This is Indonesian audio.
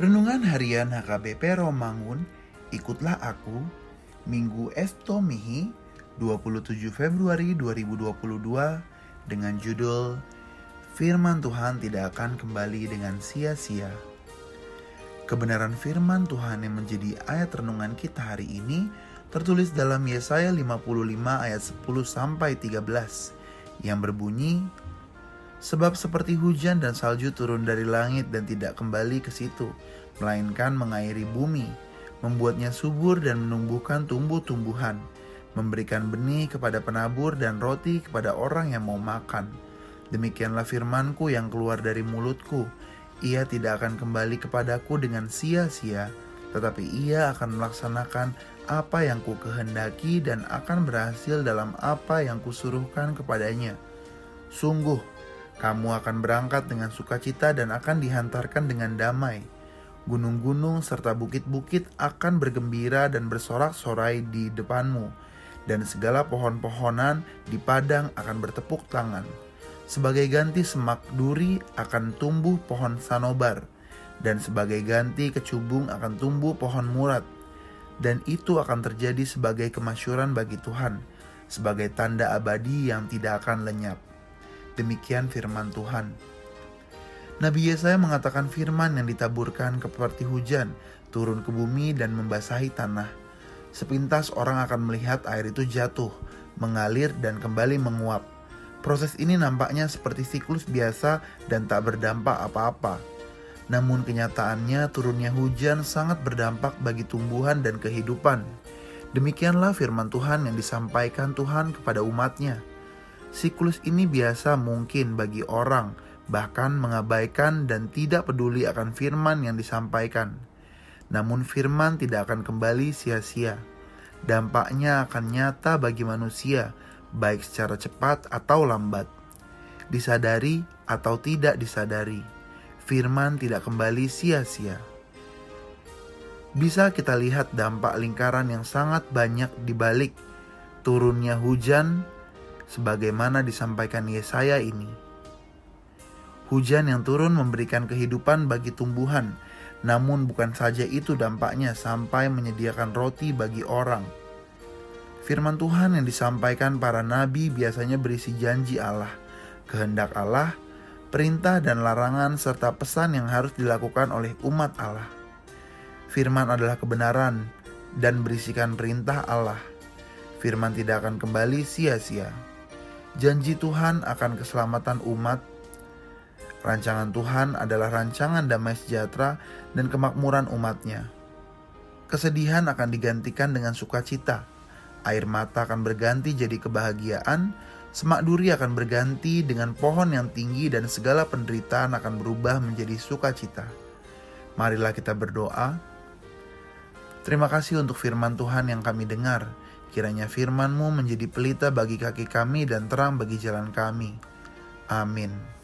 Renungan Harian HKBP Romangun, ikutlah aku, Minggu Esto Mihi, 27 Februari 2022, dengan judul Firman Tuhan tidak akan kembali dengan sia-sia. Kebenaran firman Tuhan yang menjadi ayat renungan kita hari ini tertulis dalam Yesaya 55 ayat 10 sampai 13 yang berbunyi Sebab seperti hujan dan salju turun dari langit dan tidak kembali ke situ, melainkan mengairi bumi, membuatnya subur dan menumbuhkan tumbuh-tumbuhan, memberikan benih kepada penabur dan roti kepada orang yang mau makan. Demikianlah firmanku yang keluar dari mulutku, ia tidak akan kembali kepadaku dengan sia-sia, tetapi ia akan melaksanakan apa yang ku kehendaki dan akan berhasil dalam apa yang kusuruhkan kepadanya. Sungguh, kamu akan berangkat dengan sukacita dan akan dihantarkan dengan damai. Gunung-gunung serta bukit-bukit akan bergembira dan bersorak-sorai di depanmu, dan segala pohon-pohonan di padang akan bertepuk tangan. Sebagai ganti semak duri akan tumbuh pohon sanobar, dan sebagai ganti kecubung akan tumbuh pohon murat. Dan itu akan terjadi sebagai kemasyuran bagi Tuhan, sebagai tanda abadi yang tidak akan lenyap. Demikian firman Tuhan. Nabi Yesaya mengatakan firman yang ditaburkan seperti hujan turun ke bumi dan membasahi tanah. Sepintas orang akan melihat air itu jatuh, mengalir dan kembali menguap. Proses ini nampaknya seperti siklus biasa dan tak berdampak apa-apa. Namun kenyataannya turunnya hujan sangat berdampak bagi tumbuhan dan kehidupan. Demikianlah firman Tuhan yang disampaikan Tuhan kepada umatnya. Siklus ini biasa mungkin bagi orang, bahkan mengabaikan dan tidak peduli akan firman yang disampaikan. Namun firman tidak akan kembali sia-sia. Dampaknya akan nyata bagi manusia, baik secara cepat atau lambat. Disadari atau tidak disadari, firman tidak kembali sia-sia. Bisa kita lihat dampak lingkaran yang sangat banyak di balik turunnya hujan sebagaimana disampaikan Yesaya ini. Hujan yang turun memberikan kehidupan bagi tumbuhan, namun bukan saja itu dampaknya sampai menyediakan roti bagi orang. Firman Tuhan yang disampaikan para nabi biasanya berisi janji Allah, kehendak Allah, perintah dan larangan serta pesan yang harus dilakukan oleh umat Allah. Firman adalah kebenaran dan berisikan perintah Allah. Firman tidak akan kembali sia-sia janji Tuhan akan keselamatan umat. Rancangan Tuhan adalah rancangan damai sejahtera dan kemakmuran umatnya. Kesedihan akan digantikan dengan sukacita. Air mata akan berganti jadi kebahagiaan. Semak duri akan berganti dengan pohon yang tinggi dan segala penderitaan akan berubah menjadi sukacita. Marilah kita berdoa. Terima kasih untuk firman Tuhan yang kami dengar. Kiranya firman-Mu menjadi pelita bagi kaki kami dan terang bagi jalan kami. Amin.